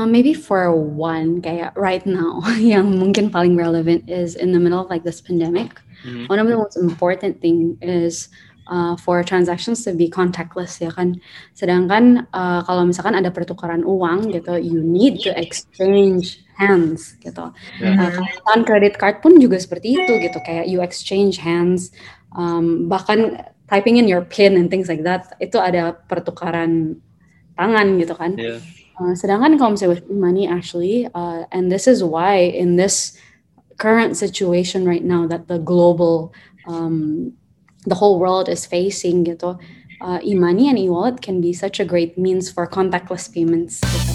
Uh, maybe for one, kayak right now, yang mungkin paling relevant is in the middle of like this pandemic. Mm-hmm. One of the most important thing is uh, for transactions to be contactless ya kan. Sedangkan uh, kalau misalkan ada pertukaran uang gitu, you need to exchange hands gitu. Yeah. Uh, credit card pun juga seperti itu gitu, kayak you exchange hands, um, bahkan typing in your PIN and things like that itu ada pertukaran tangan gitu kan. Yeah. Uh, sedangkan kalau misalnya with money actually, uh, and this is why in this current situation right now that the global, um, the whole world is facing gitu, uh, e-money and e-wallet can be such a great means for contactless payments. Gitu.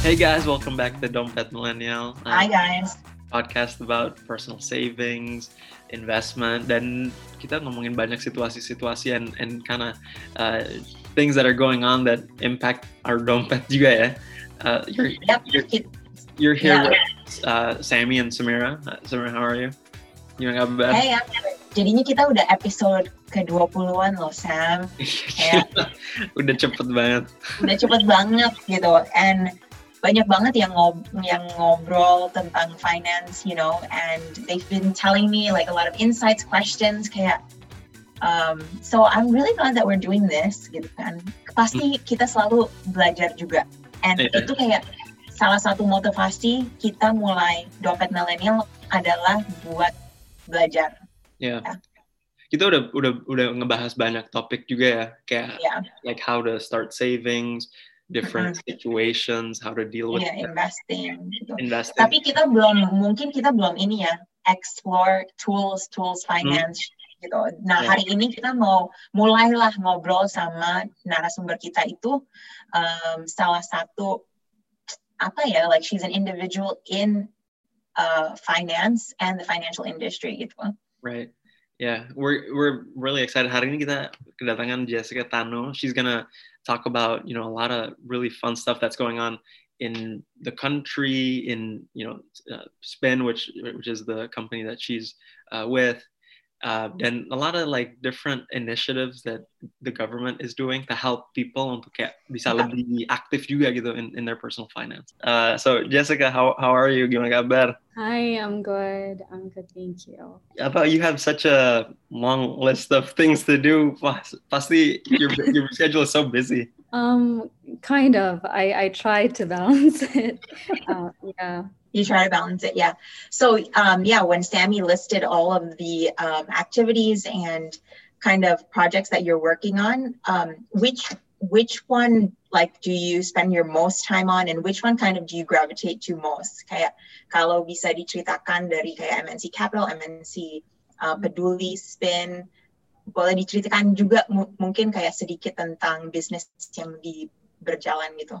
Hey guys, welcome back to Dompet Millennial. Hi guys. Podcast about personal savings, investment dan kita ngomongin banyak situasi-situasi and and kind of uh, things that are going on that impact our dompet juga ya. Uh, you're, you're, you're here yeah. with uh, Sammy and Samira. Uh, Samira, how are you? Gimana kabar? Hey, I'm Jadinya kita udah episode ke-20-an loh, Sam. Kayak, udah cepet banget. Udah cepet banget gitu. And banyak banget yang ngob yang ngobrol tentang finance, you know, and they've been telling me like a lot of insights, questions, kayak um, so I'm really glad that we're doing this, gitu kan. Pasti hmm. kita selalu belajar juga, and yeah. itu kayak salah satu motivasi kita mulai dompet milenial adalah buat belajar. Yeah. Ya. Kita udah udah udah ngebahas banyak topik juga ya, kayak yeah. like how to start savings, different uh-huh. situations, how to deal with yeah, investing. Gitu. Investing. Tapi kita belum mungkin kita belum ini ya explore tools tools hmm. finance hmm. gitu. Nah yeah. hari ini kita mau mulailah ngobrol sama narasumber kita itu um, salah satu apa ya like she's an individual in uh, finance and the financial industry gitu. Right. Yeah, we're we're really excited. Hari ini kita kedatangan Jessica Tano. She's gonna talk about you know a lot of really fun stuff that's going on in the country in you know uh, spin which which is the company that she's uh, with uh, and a lot of like different initiatives that the government is doing to help people untuk kayak bisa lebih aktif juga gitu in, in their personal finance. Uh, so Jessica, how how are you? Gimana kabar? Hi, I'm good. I'm good, thank you. Thought you have such a long list of things to do. Pasti your your schedule is so busy. Um, kind of. I I try to balance it. Uh, yeah you try to balance it yeah. So um, yeah when sammy listed all of the um, activities and kind of projects that you're working on um, which which one like do you spend your most time on and which one kind of do you gravitate to most? Kayak kalau bisa diceritakan dari kayak MNC Capital, MNC uh, Peduli, Spin, boleh diceritakan juga mungkin kayak sedikit tentang bisnis yang di berjalan gitu.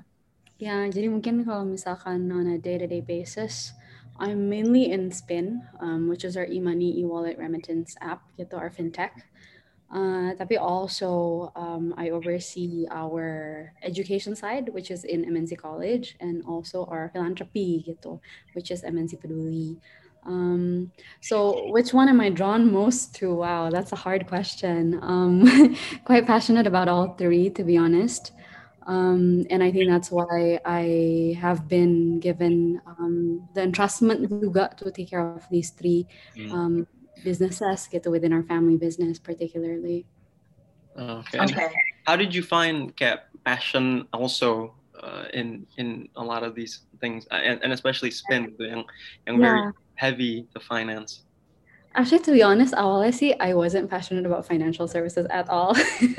Ya, jadi mungkin kalau misalkan on a day-to-day basis, I'm mainly in Spin, um, which is our e-money, e-wallet remittance app gitu, our fintech. Uh, tapi also um, I oversee our education side, which is in MNC College, and also our philanthropy gitu, which is MNC Peduli. Um, so which one am I drawn most to? Wow, that's a hard question. Um, quite passionate about all three, to be honest. Um, and I think that's why I have been given um, the entrustment juga to take care of these three mm. um, businesses get within our family business particularly. Okay. okay. How did you find Cap passion also uh, in in a lot of these things, and, and especially spin, yang, yang yeah. very heavy to finance? Actually, to be honest, awalnya sih I wasn't passionate about financial services at all.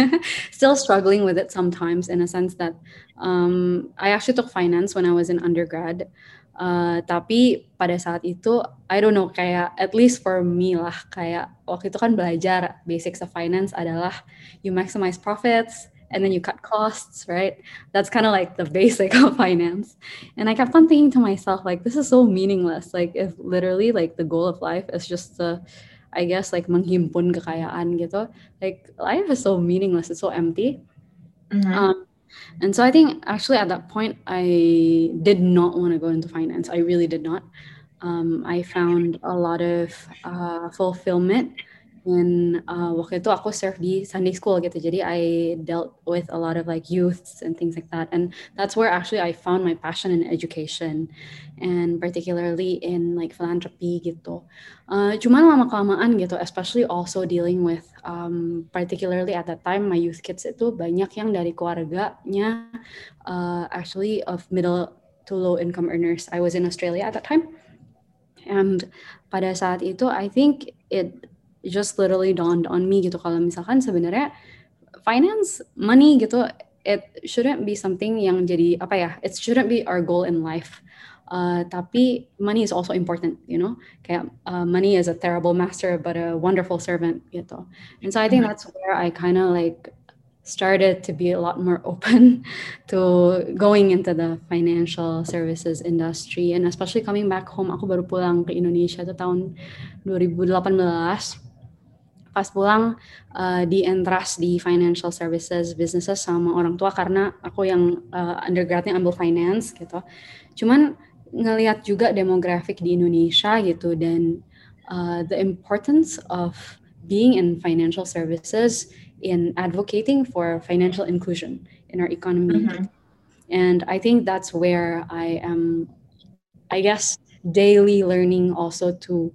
Still struggling with it sometimes in a sense that um, I actually took finance when I was in undergrad. Uh, tapi pada saat itu, I don't know, kayak at least for me lah, kayak waktu itu kan belajar basics of finance adalah you maximize profits, and then you cut costs, right? That's kind of like the basic of finance. And I kept on thinking to myself, like, this is so meaningless. Like, if literally, like, the goal of life is just to, I guess, like, menghimpun kekayaan gitu, like, life is so meaningless. It's so empty. Mm-hmm. Um, and so I think actually at that point, I did not want to go into finance. I really did not. Um, I found a lot of uh, fulfillment And uh, waktu itu aku serve di Sunday school gitu. Jadi I dealt with a lot of like youths and things like that. And that's where actually I found my passion in education and particularly in like philanthropy gitu. Uh, cuman lama kelamaan gitu, especially also dealing with um, particularly at that time my youth kids itu banyak yang dari keluarganya uh, actually of middle to low income earners. I was in Australia at that time. And pada saat itu I think it just literally dawned on me gitu kalau misalkan sebenarnya finance money gitu it shouldn't be something yang jadi apa ya it shouldn't be our goal in life. Uh, tapi money is also important you know? Kayak uh, money is a terrible master but a wonderful servant gitu. And so I think mm-hmm. that's where I kind of like started to be a lot more open to going into the financial services industry. And especially coming back home aku baru pulang ke Indonesia itu tahun 2018 pas pulang uh, di entras di financial services businesses sama orang tua karena aku yang uh, undergradnya ambil finance gitu. Cuman ngelihat juga demografik di Indonesia gitu dan uh, the importance of being in financial services in advocating for financial inclusion in our economy. Mm-hmm. And I think that's where I am, I guess, daily learning also to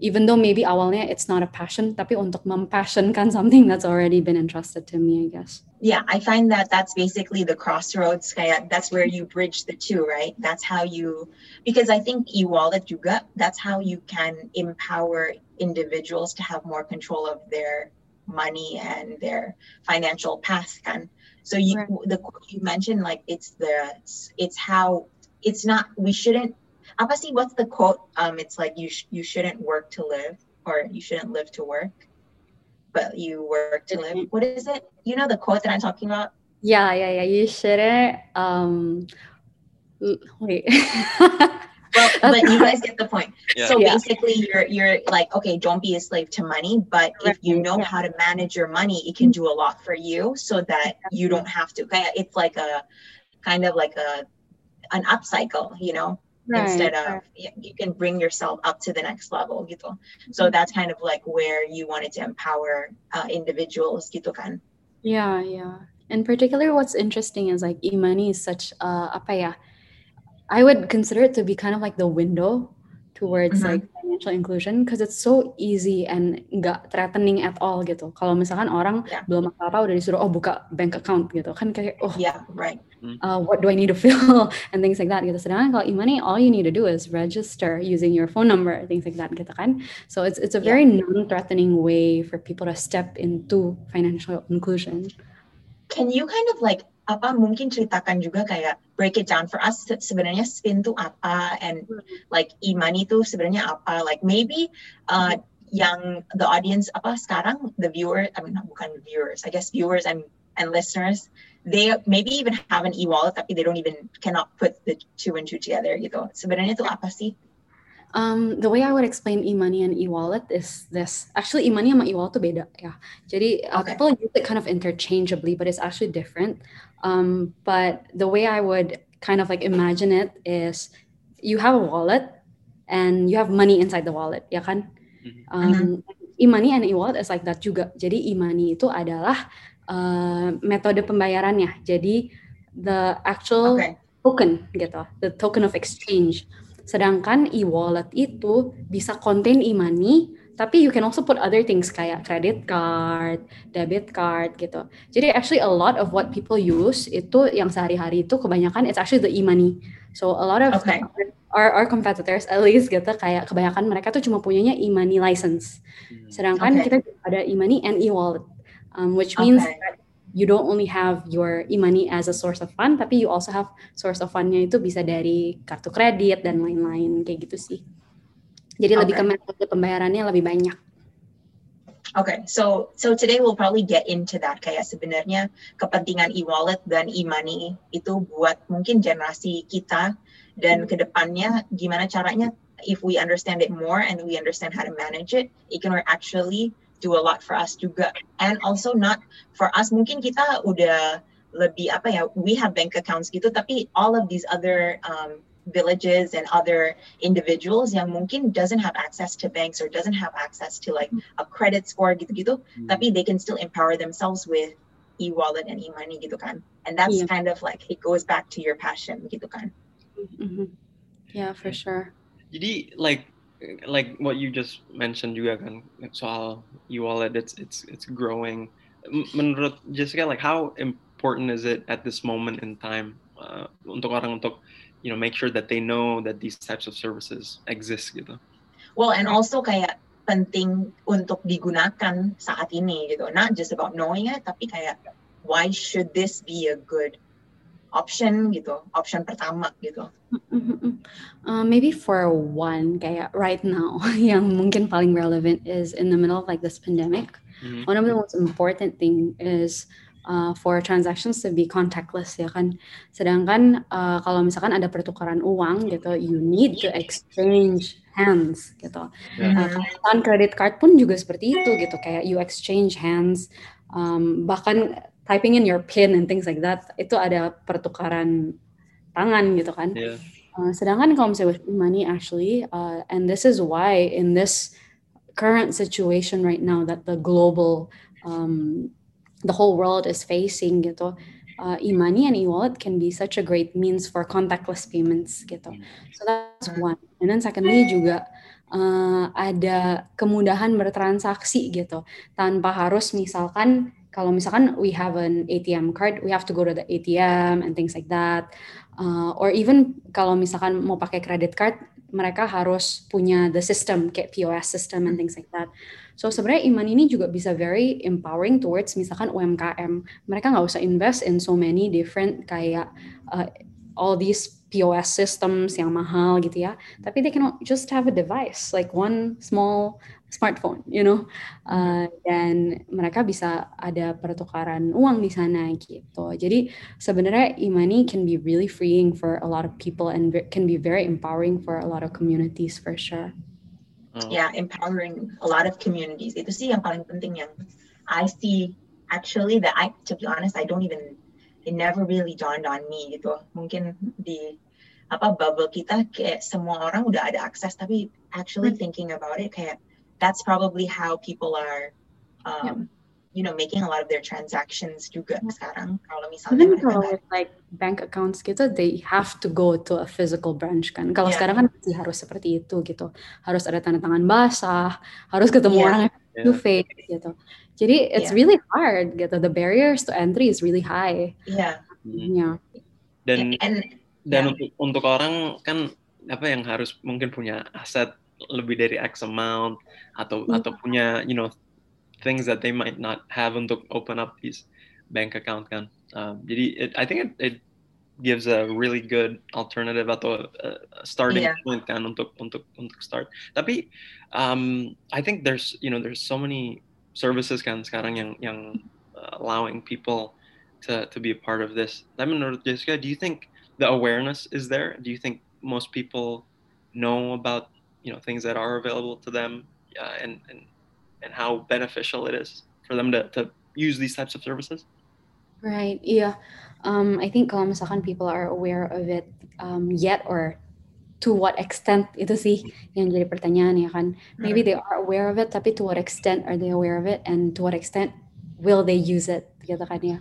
even though maybe awalnya it's not a passion, tapi untuk mempassionkan something that's already been entrusted to me, I guess. Yeah, I find that that's basically the crossroads. kayak That's where you bridge the two, right? That's how you, because I think e-wallet juga, that's how you can empower individuals to have more control of their money and their financial path. Kan? So you, right. the you mentioned like it's the, it's how, it's not, we shouldn't apa sih what's the quote? Um it's like you sh- you shouldn't work to live or you shouldn't live to work but you work to live. What is it? You know the quote that i'm talking about? Yeah yeah yeah. You shouldn't um wait. Well, but you guys get the point. Yeah. So yeah. basically, you're you're like, okay, don't be a slave to money, but if you know how to manage your money, it can do a lot for you, so that you don't have to. It's like a kind of like a an upcycle, you know right, instead of right. you can bring yourself up to the next level gitu. So mm-hmm. that's kind of like where you wanted to empower uh, individuals gitu kan. Yeah, yeah. In particular, what's interesting is like e-money is such uh, apa ya? I would consider it to be kind of like the window towards mm-hmm. like financial inclusion because it's so easy and nggak threatening at all gitu. Kalau misalkan orang yeah. belum apa-apa udah disuruh oh buka bank account gitu kan kayak oh yeah right. Uh, what do I need to fill and things like that gitu. Sedangkan kalau e-money all you need to do is register using your phone number things like that gitu kan. So it's it's a very yeah. non-threatening way for people to step into financial inclusion. Can you kind of like apa mungkin ceritakan juga kayak break it down for us sebenarnya spin tuh apa and like e-money tuh sebenarnya apa like maybe uh, yang the audience apa sekarang the viewer I mean bukan viewers I guess viewers and and listeners they maybe even have an e-wallet tapi they don't even cannot put the two and two together gitu. Sebenarnya itu apa sih Um, the way I would explain e-money and e-wallet is this. Actually, e-money and e-wallet tuh beda ya. Jadi uh, okay. people use it kind of interchangeably, but it's actually different. Um, but the way I would kind of like imagine it is, you have a wallet and you have money inside the wallet, ya kan? Mm-hmm. Um, mm-hmm. e-money and e-wallet is like that juga. Jadi e-money itu adalah uh, metode pembayarannya. Jadi the actual okay. token gitu, the token of exchange. Sedangkan e-wallet itu bisa contain e-money, tapi you can also put other things kayak credit card, debit card gitu. Jadi actually a lot of what people use itu yang sehari-hari itu kebanyakan it's actually the e-money. So a lot of okay. our our competitors at least gitu kayak kebanyakan mereka tuh cuma punyanya e-money license. Hmm. Sedangkan okay. kita ada e-money and e-wallet. Um, which means okay you don't only have your e-money as a source of fund, tapi you also have source of fundnya itu bisa dari kartu kredit dan lain-lain kayak gitu sih. Jadi okay. lebih ke metode pembayarannya lebih banyak. Okay, so so today we'll probably get into that kayak sebenarnya kepentingan e-wallet dan e-money itu buat mungkin generasi kita dan ke depannya gimana caranya if we understand it more and we understand how to manage it, it can actually do a lot for us juga and also not for us mungkin kita udah lebih apa ya we have bank accounts gitu tapi all of these other um, villages and other individuals yang mungkin doesn't have access to banks or doesn't have access to like a credit score gitu-gitu, hmm. tapi they can still empower themselves with e-wallet and e-money gitu kan. And that's yeah. kind of like it goes back to your passion gitu kan. Mm-hmm. Yeah, for sure. Jadi like like what you just mentioned juga kan soal e-wallet it's it's it's growing. Menurut Jessica like how important is it at this moment in time uh, untuk orang untuk you know make sure that they know that these types of services exist gitu. Well, and also kayak penting untuk digunakan saat ini gitu. Not just about knowing it, tapi kayak why should this be a good option gitu, option pertama gitu. Uh, maybe for one, kayak right now, yang mungkin paling relevant is in the middle of like this pandemic. Mm-hmm. One of the most important thing is uh, for transactions to be contactless ya kan. Sedangkan uh, kalau misalkan ada pertukaran uang gitu, you need to exchange hands gitu. Yeah. Uh, credit card pun juga seperti itu gitu, kayak you exchange hands. Um, bahkan typing in your PIN and things like that itu ada pertukaran tangan gitu kan. Yeah. Uh, sedangkan kalau misalnya with money actually, uh, and this is why in this current situation right now that the global um, the whole world is facing gitu uh, e-money and e-wallet can be such a great means for contactless payments gitu so that's one and then secondly juga uh, ada kemudahan bertransaksi gitu tanpa harus misalkan kalau misalkan we have an ATM card, we have to go to the ATM and things like that. Uh, or even kalau misalkan mau pakai credit card, mereka harus punya the system kayak POS system and things like that. So sebenarnya iman ini juga bisa very empowering towards misalkan UMKM. Mereka nggak usah invest in so many different kayak uh, all these POS systems yang mahal gitu ya. Tapi they can just have a device like one small smartphone, you know. Uh, dan mereka bisa ada pertukaran uang di sana gitu. Jadi sebenarnya e-money can be really freeing for a lot of people and can be very empowering for a lot of communities for sure. Oh. yeah empowering a lot of communities itu sih yang paling penting yang I see actually that I to be honest I don't even it never really dawned on me gitu mungkin di apa bubble kita kayak semua orang udah ada akses tapi actually hmm. thinking about it kayak that's probably how people are um, yeah you know making a lot of their transactions juga yeah. sekarang kalau misalnya Even kalau with like bank accounts gitu they have to go to a physical branch kan kalau yeah. sekarang kan masih harus seperti itu gitu harus ada tanda tangan basah harus ketemu yeah. orang yeah. face gitu jadi it's yeah. really hard gitu the barriers to entry is really high yeah mm-hmm. yeah dan And, dan yeah. untuk untuk orang kan apa yang harus mungkin punya aset lebih dari X amount atau yeah. atau punya you know things that they might not have untuk open up these bank account kan. Um, jadi it, I think it, it gives a really good alternative atau a starting yeah. point kan untuk untuk untuk start. Tapi um, I think there's you know there's so many services kan sekarang yang yang uh, allowing people to to be a part of this. Tapi menurut Jessica, do you think the awareness is there? Do you think most people know about you know things that are available to them uh, and and and how beneficial it is for them to, to use these types of services? Right. Yeah. Um, I think kalau misalkan people are aware of it um, yet or to what extent itu sih yang jadi pertanyaan ya kan. Maybe they are aware of it, tapi to what extent are they aware of it and to what extent will they use it gitu kan ya.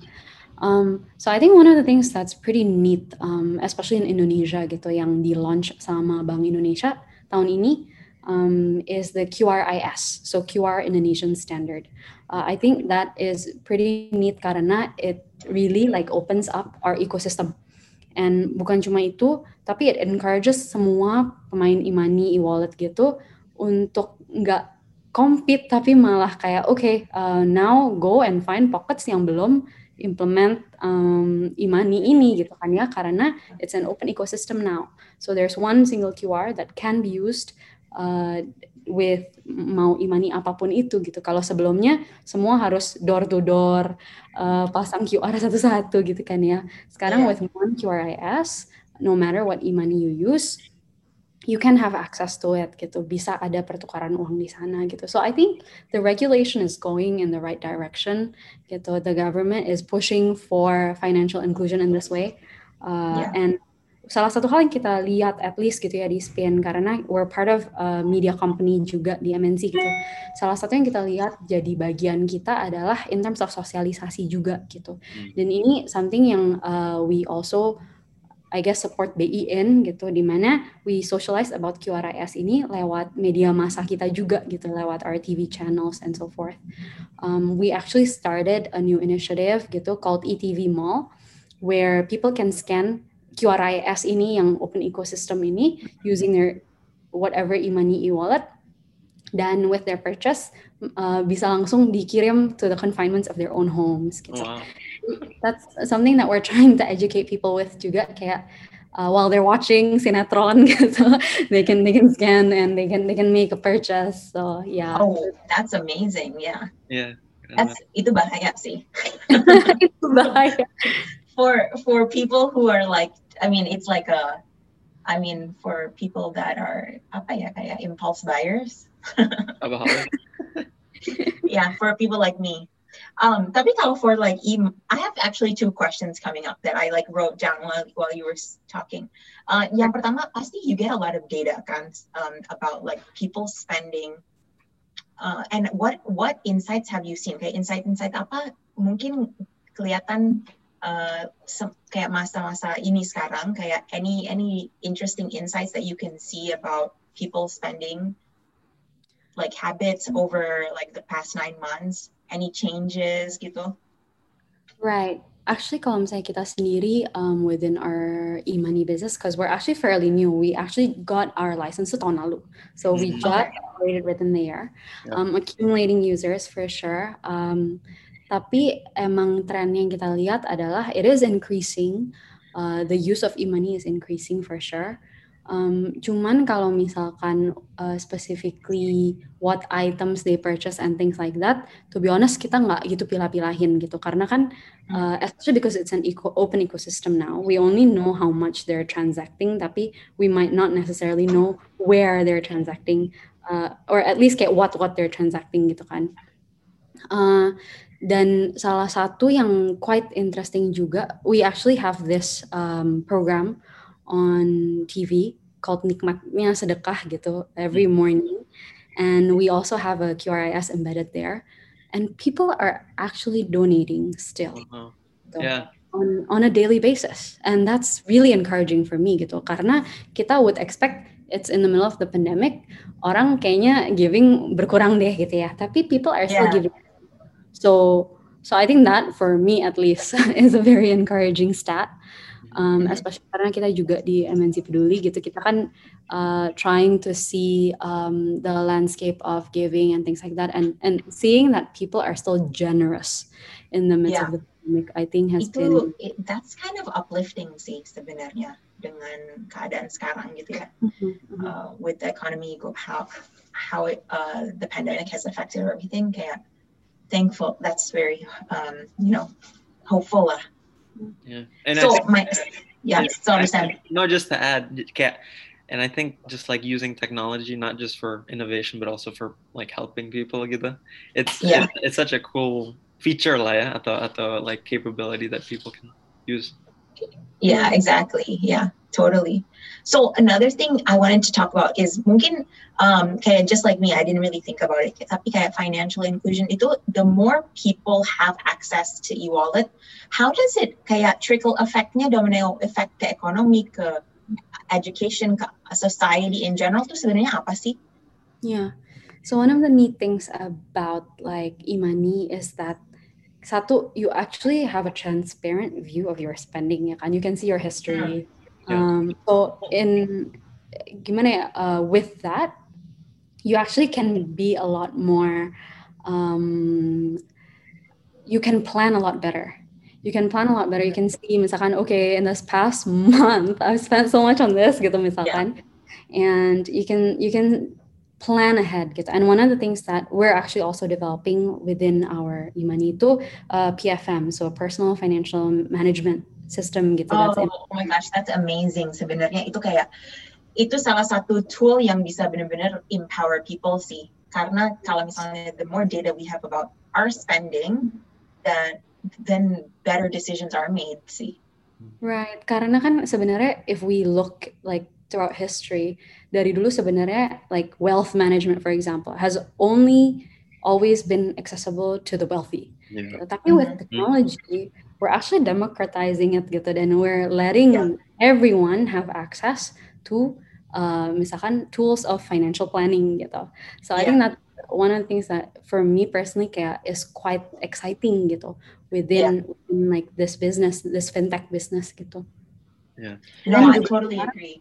Um, so I think one of the things that's pretty neat, um, especially in Indonesia gitu, yang di launch sama Bank Indonesia tahun ini, um, is the QRIS, so QR Indonesian Standard. Uh, I think that is pretty neat karena it really like opens up our ecosystem. And bukan cuma itu, tapi it encourages semua pemain imani e-wallet gitu untuk nggak compete tapi malah kayak oke okay, uh, now go and find pockets yang belum implement um, imani ini gitu kan ya karena it's an open ecosystem now so there's one single QR that can be used uh, with mau imani apa pun itu gitu. Kalau sebelumnya semua harus door to door uh, pasang QR satu-satu gitu kan ya. Sekarang yeah. with one QRIS, no matter what imani you use, you can have access to it gitu. Bisa ada pertukaran uang di sana gitu. So I think the regulation is going in the right direction gitu. The government is pushing for financial inclusion in this way. Uh, yeah. And salah satu hal yang kita lihat at least gitu ya di Spin karena we're part of a media company juga di MNC gitu. Salah satu yang kita lihat jadi bagian kita adalah in terms of sosialisasi juga gitu. Hmm. Dan ini something yang uh, we also I guess support BI in gitu di mana we socialize about QRIS ini lewat media massa kita juga gitu lewat our TV channels and so forth. Um, we actually started a new initiative gitu called ETV Mall where people can scan QRIS ini yang open ecosystem ini using their whatever e-money e-wallet dan with their purchase uh, bisa langsung dikirim to the confinements of their own homes gitu. Wow. That's something that we're trying to educate people with juga kayak uh, while they're watching sinetron gitu they can they can scan and they can they can make a purchase so yeah oh that's amazing yeah yeah that's itu bahaya sih itu bahaya for for people who are like I mean, it's like a, I mean, for people that are apa ya kayak impulse buyers. yeah, for people like me. Um, tapi kalau for like, I have actually two questions coming up that I like wrote down while, while you were talking. Uh, yang pertama pasti you get a lot of data kan um, about like people spending. Uh, and what what insights have you seen? Kayak insight-insight apa mungkin kelihatan uh, kayak masa-masa ini sekarang kayak any any interesting insights that you can see about people spending like habits over like the past nine months? Any changes gitu right. Actually kalau misalnya kita sendiri um, within our e-money business because we're actually fairly new we actually got our license tahun lalu. So we mm-hmm. just operated within the year. Um, accumulating users for sure. Um, Tapi emang tren yang kita lihat adalah it is increasing, uh, the use of e-money is increasing for sure. Um, cuman kalau misalkan uh, specifically what items they purchase and things like that, to be honest kita nggak gitu pilah-pilahin gitu. Karena kan uh, especially because it's an eco open ecosystem now, we only know how much they're transacting, tapi we might not necessarily know where they're transacting uh, or at least kayak what what they're transacting gitu kan. Uh, dan salah satu yang quite interesting juga, we actually have this um, program on TV called Nikmatnya Sedekah gitu every hmm. morning. And we also have a QRIS embedded there. And people are actually donating still. Uh-huh. Yeah. On, on a daily basis. And that's really encouraging for me gitu. Karena kita would expect it's in the middle of the pandemic, orang kayaknya giving berkurang deh gitu ya. Tapi people are still yeah. giving So so I think that for me at least is a very encouraging stat. Um, mm-hmm. especially karena kita juga di MNC Peduli gitu kita kan uh, trying to see um, the landscape of giving and things like that and and seeing that people are still generous in the midst yeah. of the pandemic I think has itu, been it, that's kind of uplifting sih sebenarnya dengan keadaan sekarang gitu ya mm-hmm. uh, with the economy go how how it, uh, the pandemic has affected everything kayak thankful. That's very, um, you know, hopeful. Yeah. And so think, my, yeah, so understand. No, just to add, Kat, and I think just like using technology, not just for innovation, but also for like helping people gitu. It's, yeah. it's, it's such a cool feature lah ya, atau, atau like capability that people can use. Yeah, exactly. Yeah, totally. So another thing I wanted to talk about is mungkin um, kayak just like me, I didn't really think about it. Tapi kayak financial inclusion itu, the more people have access to e-wallet, how does it kayak trickle effectnya domino effect ke ekonomi, ke education, ke society in general tuh sebenarnya apa sih? Yeah. So one of the neat things about like e-money is that satu you actually have a transparent view of your spending and you can see your history. Yeah. Um, so in gimana ya, uh, with that you actually can be a lot more um, you can plan a lot better you can plan a lot better you can see misalkan okay in this past month I've spent so much on this gitu misalkan yeah. and you can you can plan ahead gitu and one of the things that we're actually also developing within our e-money itu uh, PFM so personal financial management system gitu oh, oh my gosh that's amazing sebenarnya itu kayak itu salah satu tool yang bisa benar-benar empower people sih. Karena kalau misalnya the more data we have about our spending, then then better decisions are made sih. Right, karena kan sebenarnya if we look like throughout history, dari dulu sebenarnya like wealth management for example has only always been accessible to the wealthy. Yeah. Tapi with mm-hmm. technology, we're actually democratizing it gitu dan we're letting yeah. everyone have access to uh, misalkan tools of financial planning gitu. So yeah. I think that one of the things that for me personally kayak is quite exciting gitu within, yeah. within like this business, this fintech business gitu. Yeah. No, I totally agree.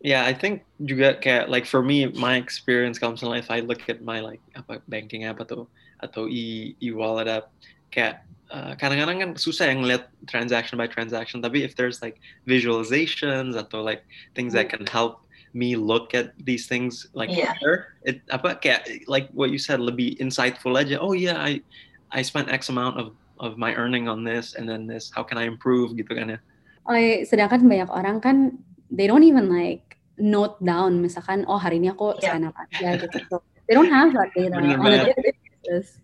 Yeah, I think juga kayak like for me my experience kalau misalnya if I look at my like apa banking app atau atau e e wallet app kayak uh, kadang-kadang kan susah yang ngeliat transaction by transaction tapi if there's like visualizations atau like things that can help me look at these things like yeah. better it apa kayak like what you said lebih insightful aja oh yeah I I spent X amount of of my earning on this and then this how can I improve gitu kan ya Oh, sedangkan banyak orang kan they don't even like note down misalkan oh hari ini aku yeah. spend apa aja gitu. So, they don't have that data on a daily basis.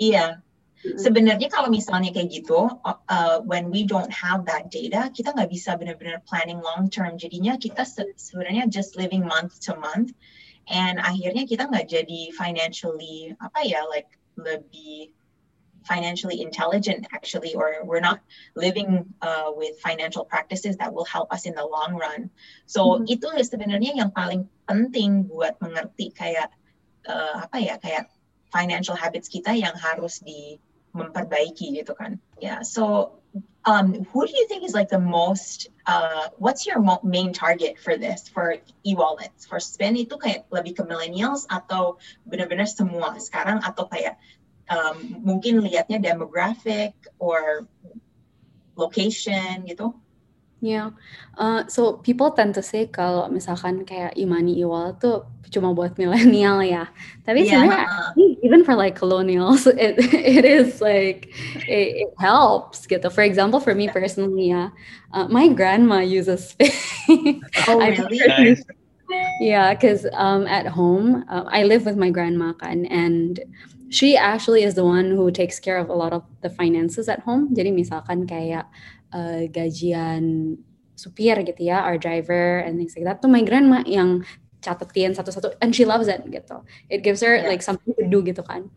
Iya. Sebenarnya kalau misalnya kayak gitu, uh, when we don't have that data, kita nggak bisa benar-benar planning long term. Jadinya kita se sebenarnya just living month to month, and akhirnya kita nggak jadi financially apa ya, like lebih financially intelligent actually or we're not living uh, with financial practices that will help us in the long run. So mm-hmm. itu sebenarnya yang paling penting buat mengerti kayak uh, apa ya kayak financial habits kita yang harus di memperbaiki gitu kan. Yeah, so um, who do you think is like the most uh, what's your mo- main target for this for e-wallets? For spin itu kayak lebih ke millennials atau benar-benar semua sekarang? Atau kayak um, mungkin lihatnya demographic or location gitu. Yeah, uh, so people tend to say kalau misalkan kayak imani iwal tuh cuma buat milenial ya. Tapi yeah. sebenarnya even for like colonials, it it is like it, it helps gitu. For example, for me personally ya, uh, my grandma uses oh really? yeah, because um, at home uh, I live with my grandma kan, and she actually is the one who takes care of a lot of the finances at home. Jadi misalkan kayak uh, gajian supir gitu ya, our driver and things like that tuh my grandma yang catetin satu-satu and she loves it gitu. It gives her yeah. like something to do gitu kan.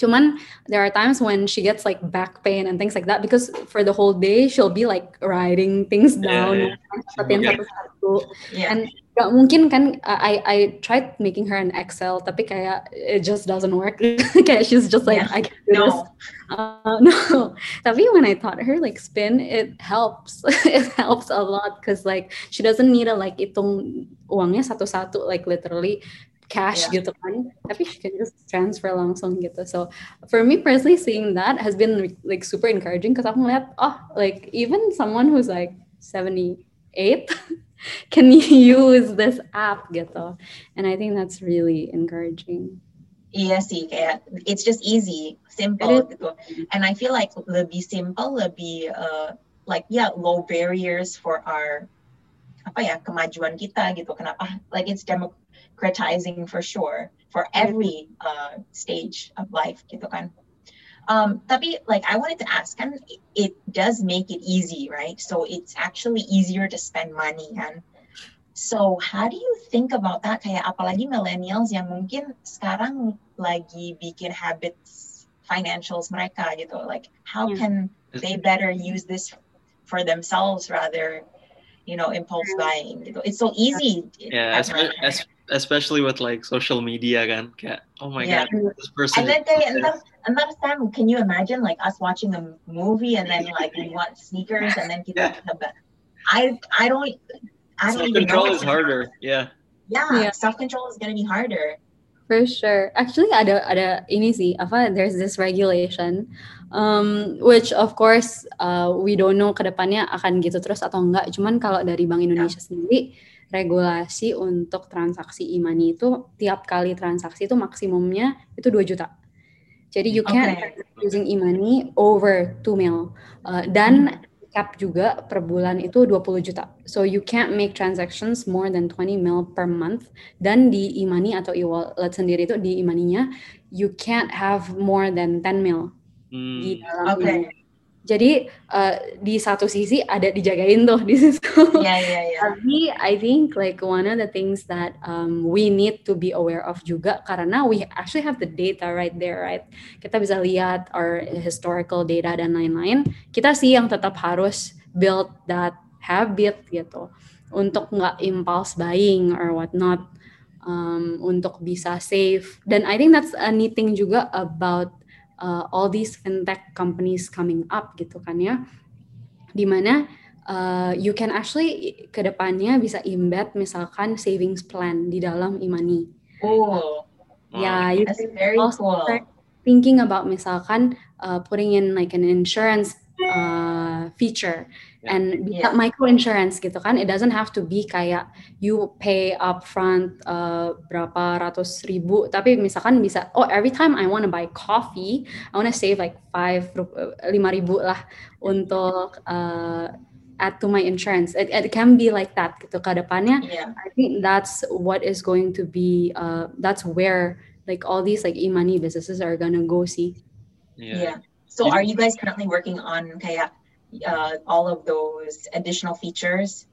Cuman there are times when she gets like back pain and things like that because for the whole day she'll be like writing things down, yeah, yeah. satu-satu. Yeah. And gak mungkin kan I I tried making her an Excel tapi kayak it just doesn't work kayak she's just like yeah. I can't do no. this uh, no tapi when I taught her like spin it helps it helps a lot because like she doesn't need to like hitung uangnya satu-satu like literally cash yeah. gitu kan tapi she can just transfer langsung gitu so for me personally seeing that has been like super encouraging because aku ngeliat oh like even someone who's like 78 can use this app gitu and I think that's really encouraging Iya sih, kayak it's just easy, simple gitu. And I feel like lebih simple, lebih uh, like yeah, low barriers for our apa ya kemajuan kita gitu. Kenapa? Like it's democratizing for sure for every uh, stage of life gitu kan. Um, tapi like I wanted to ask, kan it does make it easy, right? So it's actually easier to spend money kan. So how do you think about that? Kayak apalagi millennials yang mungkin sekarang lagi bikin habits financials mereka gitu. Like how yeah. can they better use this for themselves rather, you know, impulse buying gitu. It's so easy. Yeah, especially, especially with like social media kan. Kayak oh my yeah. god, this person. And then they, and then, and then Sam, can you imagine like us watching a movie and then like we want sneakers and then kita yeah. I I don't I don't self control is harder. Yeah. Yeah, yeah. self control is gonna be harder. For sure. Actually ada ada ini sih apa there's this regulation um, which of course uh, we don't know kedepannya akan gitu terus atau enggak. Cuman kalau dari Bank Indonesia yeah. sendiri regulasi untuk transaksi e-money itu tiap kali transaksi itu maksimumnya itu 2 juta. Jadi you can okay. using e-money over 2 mil. Uh, dan hmm. cap juga per bulan itu 20 juta. So you can't make transactions more than 20 mil per month. Dan di e-money atau e-wallet sendiri itu di e-money-nya you can't have more than 10 mil. Hmm. Di dalam okay. Jadi uh, di satu sisi ada dijagain tuh di situ. Yeah, yeah, yeah. Tapi I think like one of the things that um, we need to be aware of juga karena we actually have the data right there, right? Kita bisa lihat our historical data dan lain-lain. Kita sih yang tetap harus build that habit gitu untuk nggak impulse buying or whatnot um, untuk bisa save. Dan I think that's a neat thing juga about uh, all these fintech companies coming up gitu kan ya. Di mana uh, you can actually ke depannya bisa embed misalkan savings plan di dalam imani oh. Ya yeah, you That's very cool. thinking about misalkan uh, putting in like an insurance uh, feature yeah. and bisa yeah. micro insurance gitu kan it doesn't have to be kayak you pay upfront uh, berapa ratus ribu tapi misalkan bisa oh every time I want to buy coffee I want to save like five lima ribu lah untuk uh, add to my insurance it, it can be like that gitu ke depannya yeah. I think that's what is going to be uh, that's where like all these like e-money businesses are gonna go see yeah, yeah. so are you guys currently working on kayak uh, all of those additional features?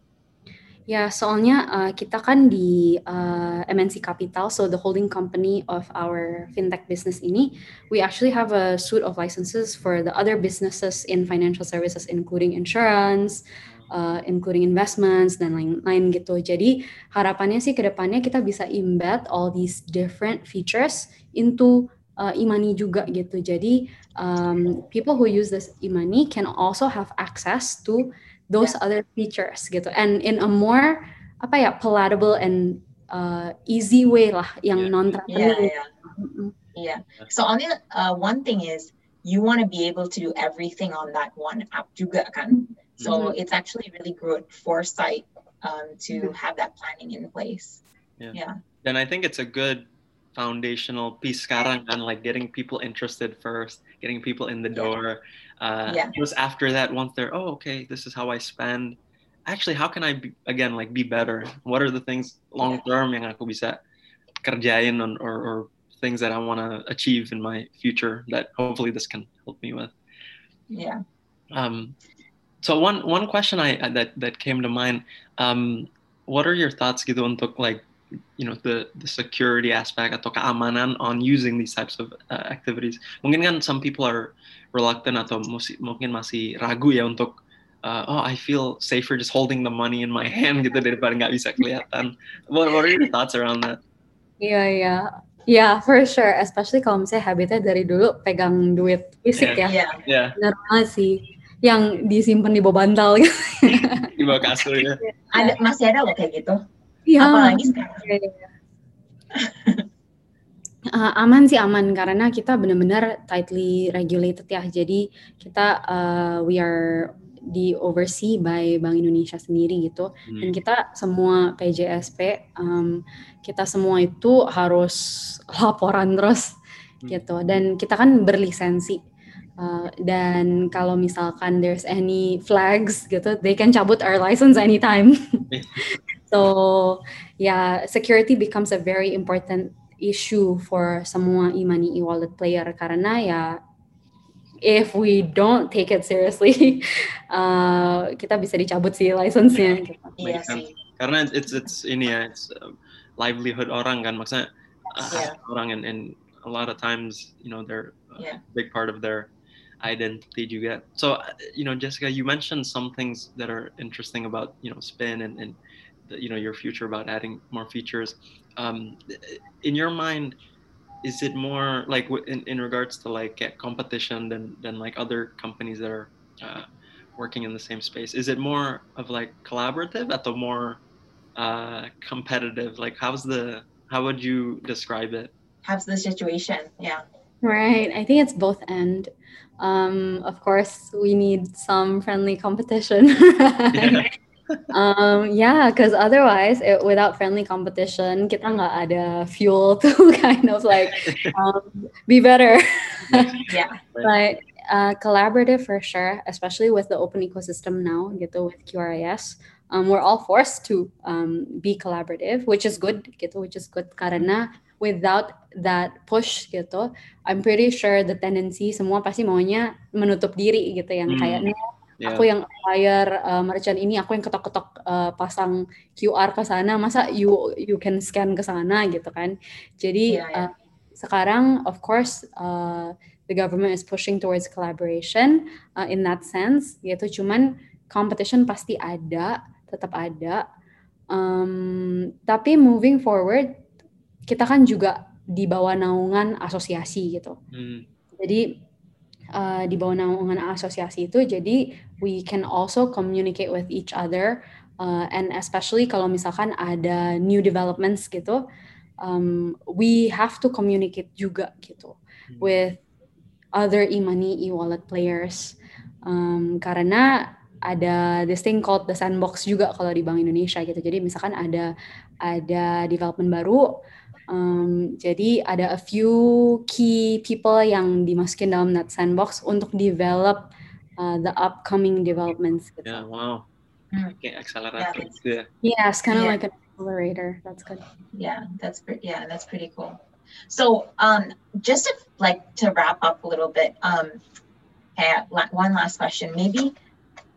Ya, soalnya uh, kita kan di uh, MNC Capital, so the holding company of our fintech business ini, we actually have a suite of licenses for the other businesses in financial services, including insurance, uh, including investments dan lain-lain gitu. Jadi harapannya sih ke depannya kita bisa embed all these different features into uh, e-money juga gitu. Jadi um, people who use this e-money can also have access to those yeah. other features gitu. And in a more apa ya palatable and uh, easy way lah yang yeah. non Yeah, yeah. Mm-hmm. yeah. So only uh, one thing is you want to be able to do everything on that one app juga kan. So mm-hmm. it's actually really good foresight um, to mm-hmm. have that planning in place. Yeah. yeah. Then I think it's a good foundational piece sekarang kan like getting people interested first getting people in the door. Uh yeah. just after that once they're oh okay this is how i spend. Actually how can i be, again like be better? What are the things long term yang aku bisa kerjain on, or, or things that i want to achieve in my future that hopefully this can help me with? Yeah. Um so one one question i that that came to mind um what are your thoughts gitu untuk like you know the the security aspect atau keamanan on using these types of uh, activities. Mungkin kan some people are reluctant atau musi, mungkin masih ragu ya untuk uh, oh I feel safer just holding the money in my hand gitu daripada nggak bisa kelihatan. What, what are your thoughts around that? Iya yeah, iya. Yeah. Yeah, for sure. Especially kalau misalnya habitnya dari dulu pegang duit fisik yeah. ya. Yeah. Benar banget sih. Yang disimpan di bawah bantal gitu. di bawah kasur ya. Ada masih ada loh kayak gitu. Iya. Apalagi sekarang. uh, aman sih aman karena kita benar-benar tightly regulated ya. Jadi kita uh, we are di oversee by Bank Indonesia sendiri gitu. Hmm. Dan kita semua PJSP um, kita semua itu harus laporan terus hmm. gitu. Dan kita kan berlisensi. Uh, dan kalau misalkan there's any flags gitu, they can cabut our license anytime. So yeah, security becomes a very important issue for semua e-money e-wallet player karena ya if we don't take it seriously uh, kita bisa dicabut sih license-nya gitu. Sih. Karena it's it's ini ya, it's uh, livelihood orang kan maksudnya uh, yeah. orang and, and a lot of times you know they're a yeah. big part of their identity juga. So you know Jessica, you mentioned some things that are interesting about you know spin and, and you know your future about adding more features. Um, in your mind is it more like in, in regards to like competition than than like other companies that are uh, working in the same space? Is it more of like collaborative at the more uh, competitive? Like how's the how would you describe it? How's the situation? Yeah. Right. I think it's both end. Um, of course we need some friendly competition. Yeah um, yeah, because otherwise, it, without friendly competition, kita nggak ada fuel to kind of like um, be better. yeah. But uh, collaborative for sure, especially with the open ecosystem now, gitu with QRIS. Um, we're all forced to um, be collaborative, which is good, gitu, which is good karena without that push gitu I'm pretty sure the tendency semua pasti maunya menutup diri gitu yang hmm. kayaknya yeah. aku yang bayar uh, merchant ini aku yang ketok-ketok uh, pasang QR ke sana masa you you can scan ke sana gitu kan jadi yeah, yeah. Uh, sekarang of course uh, the government is pushing towards collaboration uh, in that sense gitu cuman competition pasti ada tetap ada um, tapi moving forward kita kan juga di bawah naungan asosiasi gitu. Hmm. Jadi uh, di bawah naungan asosiasi itu jadi we can also communicate with each other uh, and especially kalau misalkan ada new developments gitu um, we have to communicate juga gitu hmm. with other e-money e-wallet players um, karena ada this thing called the sandbox juga kalau di Bank Indonesia gitu jadi misalkan ada ada development baru Um, jadi ada a few key people yang dimasukin dalam that sandbox untuk develop uh, the upcoming developments. Yeah, wow. Mm. Okay, accelerator. Yeah, yeah it's kind of yeah. like an accelerator. That's good. Yeah, that's pretty. Yeah, that's pretty cool. So, um, just to like to wrap up a little bit, um, okay, one last question, maybe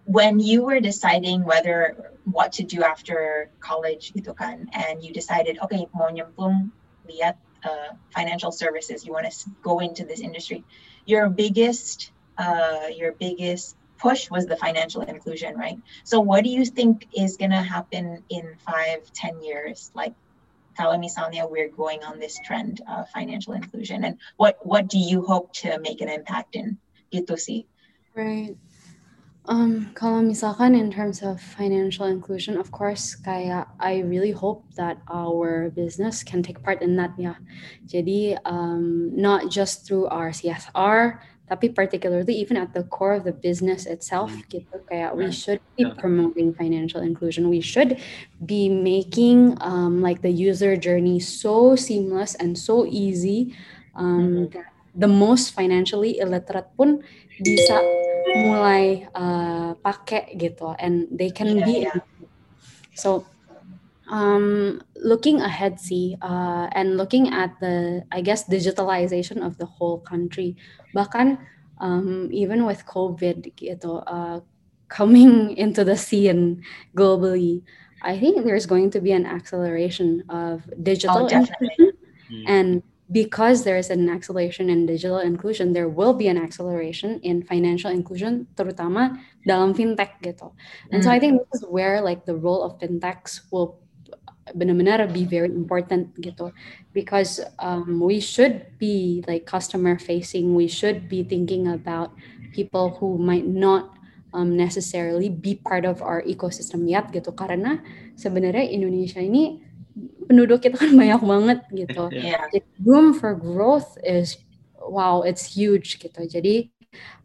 when you were deciding whether what to do after college gitu kan and you decided okay mau nyemplung lihat uh, financial services, you want to go into this industry, your biggest uh, your biggest push was the financial inclusion, right? So what do you think is going to happen in five, ten years? Like kalau misalnya we're going on this trend of financial inclusion and what what do you hope to make an impact in gitu sih right um, kalau misalkan in terms of financial inclusion, of course, kayak I really hope that our business can take part in that ya. Jadi um, not just through our CSR, tapi particularly even at the core of the business itself, mm. gitu kayak we should be promoting financial inclusion. We should be making um, like the user journey so seamless and so easy um, mm-hmm. that the most financially illiterate pun bisa mulai uh, pakai gitu and they can yeah, be yeah. so um, looking ahead see uh, and looking at the I guess digitalization of the whole country bahkan um, even with COVID gitu uh, coming into the scene globally I think there's going to be an acceleration of digital oh, inclusion mm. and because there is an acceleration in digital inclusion, there will be an acceleration in financial inclusion, terutama dalam fintech gitu. And mm. so I think this is where like the role of fintechs will benar-benar be very important gitu because um, we should be like customer facing we should be thinking about people who might not um, necessarily be part of our ecosystem yet gitu karena sebenarnya Indonesia ini penduduk kita kan banyak banget gitu. Yeah. Jadi room for growth is wow, it's huge gitu. Jadi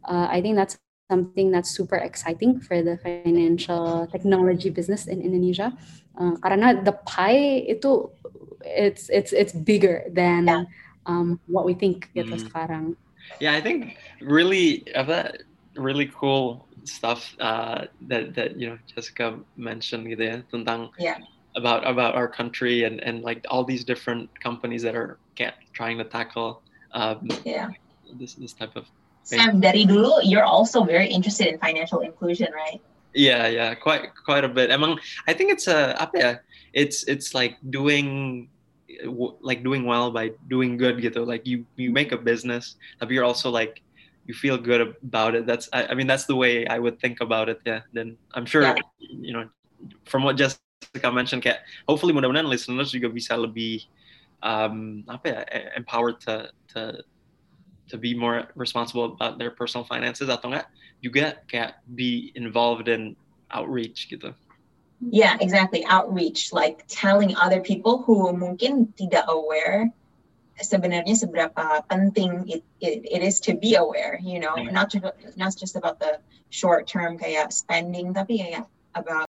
uh, I think that's something that's super exciting for the financial technology business in Indonesia. Uh, karena the pie itu it's it's it's bigger than yeah. um, what we think gitu mm. sekarang. Yeah, I think really that really cool stuff uh, that that you know Jessica mentioned gitu ya tentang yeah about about our country and and like all these different companies that are trying to tackle um, yeah this this type of thing. Sam dari dulu you're also very interested in financial inclusion right? Yeah yeah quite quite a bit. Among, I think it's a apa ya? It's it's like doing like doing well by doing good gitu. Like you you make a business but you're also like you feel good about it. That's I, I mean that's the way I would think about it yeah. Then I'm sure yeah. you know from what Jessica mentioned kayak hopefully mudah-mudahan listeners juga bisa lebih um, apa ya empowered to to to be more responsible about their personal finances atau enggak juga kayak be involved in outreach gitu. Yeah, exactly. Outreach, like telling other people who mungkin tidak aware sebenarnya seberapa penting it, it, it is to be aware, you know, yeah. not just not just about the short term kayak spending, tapi kayak about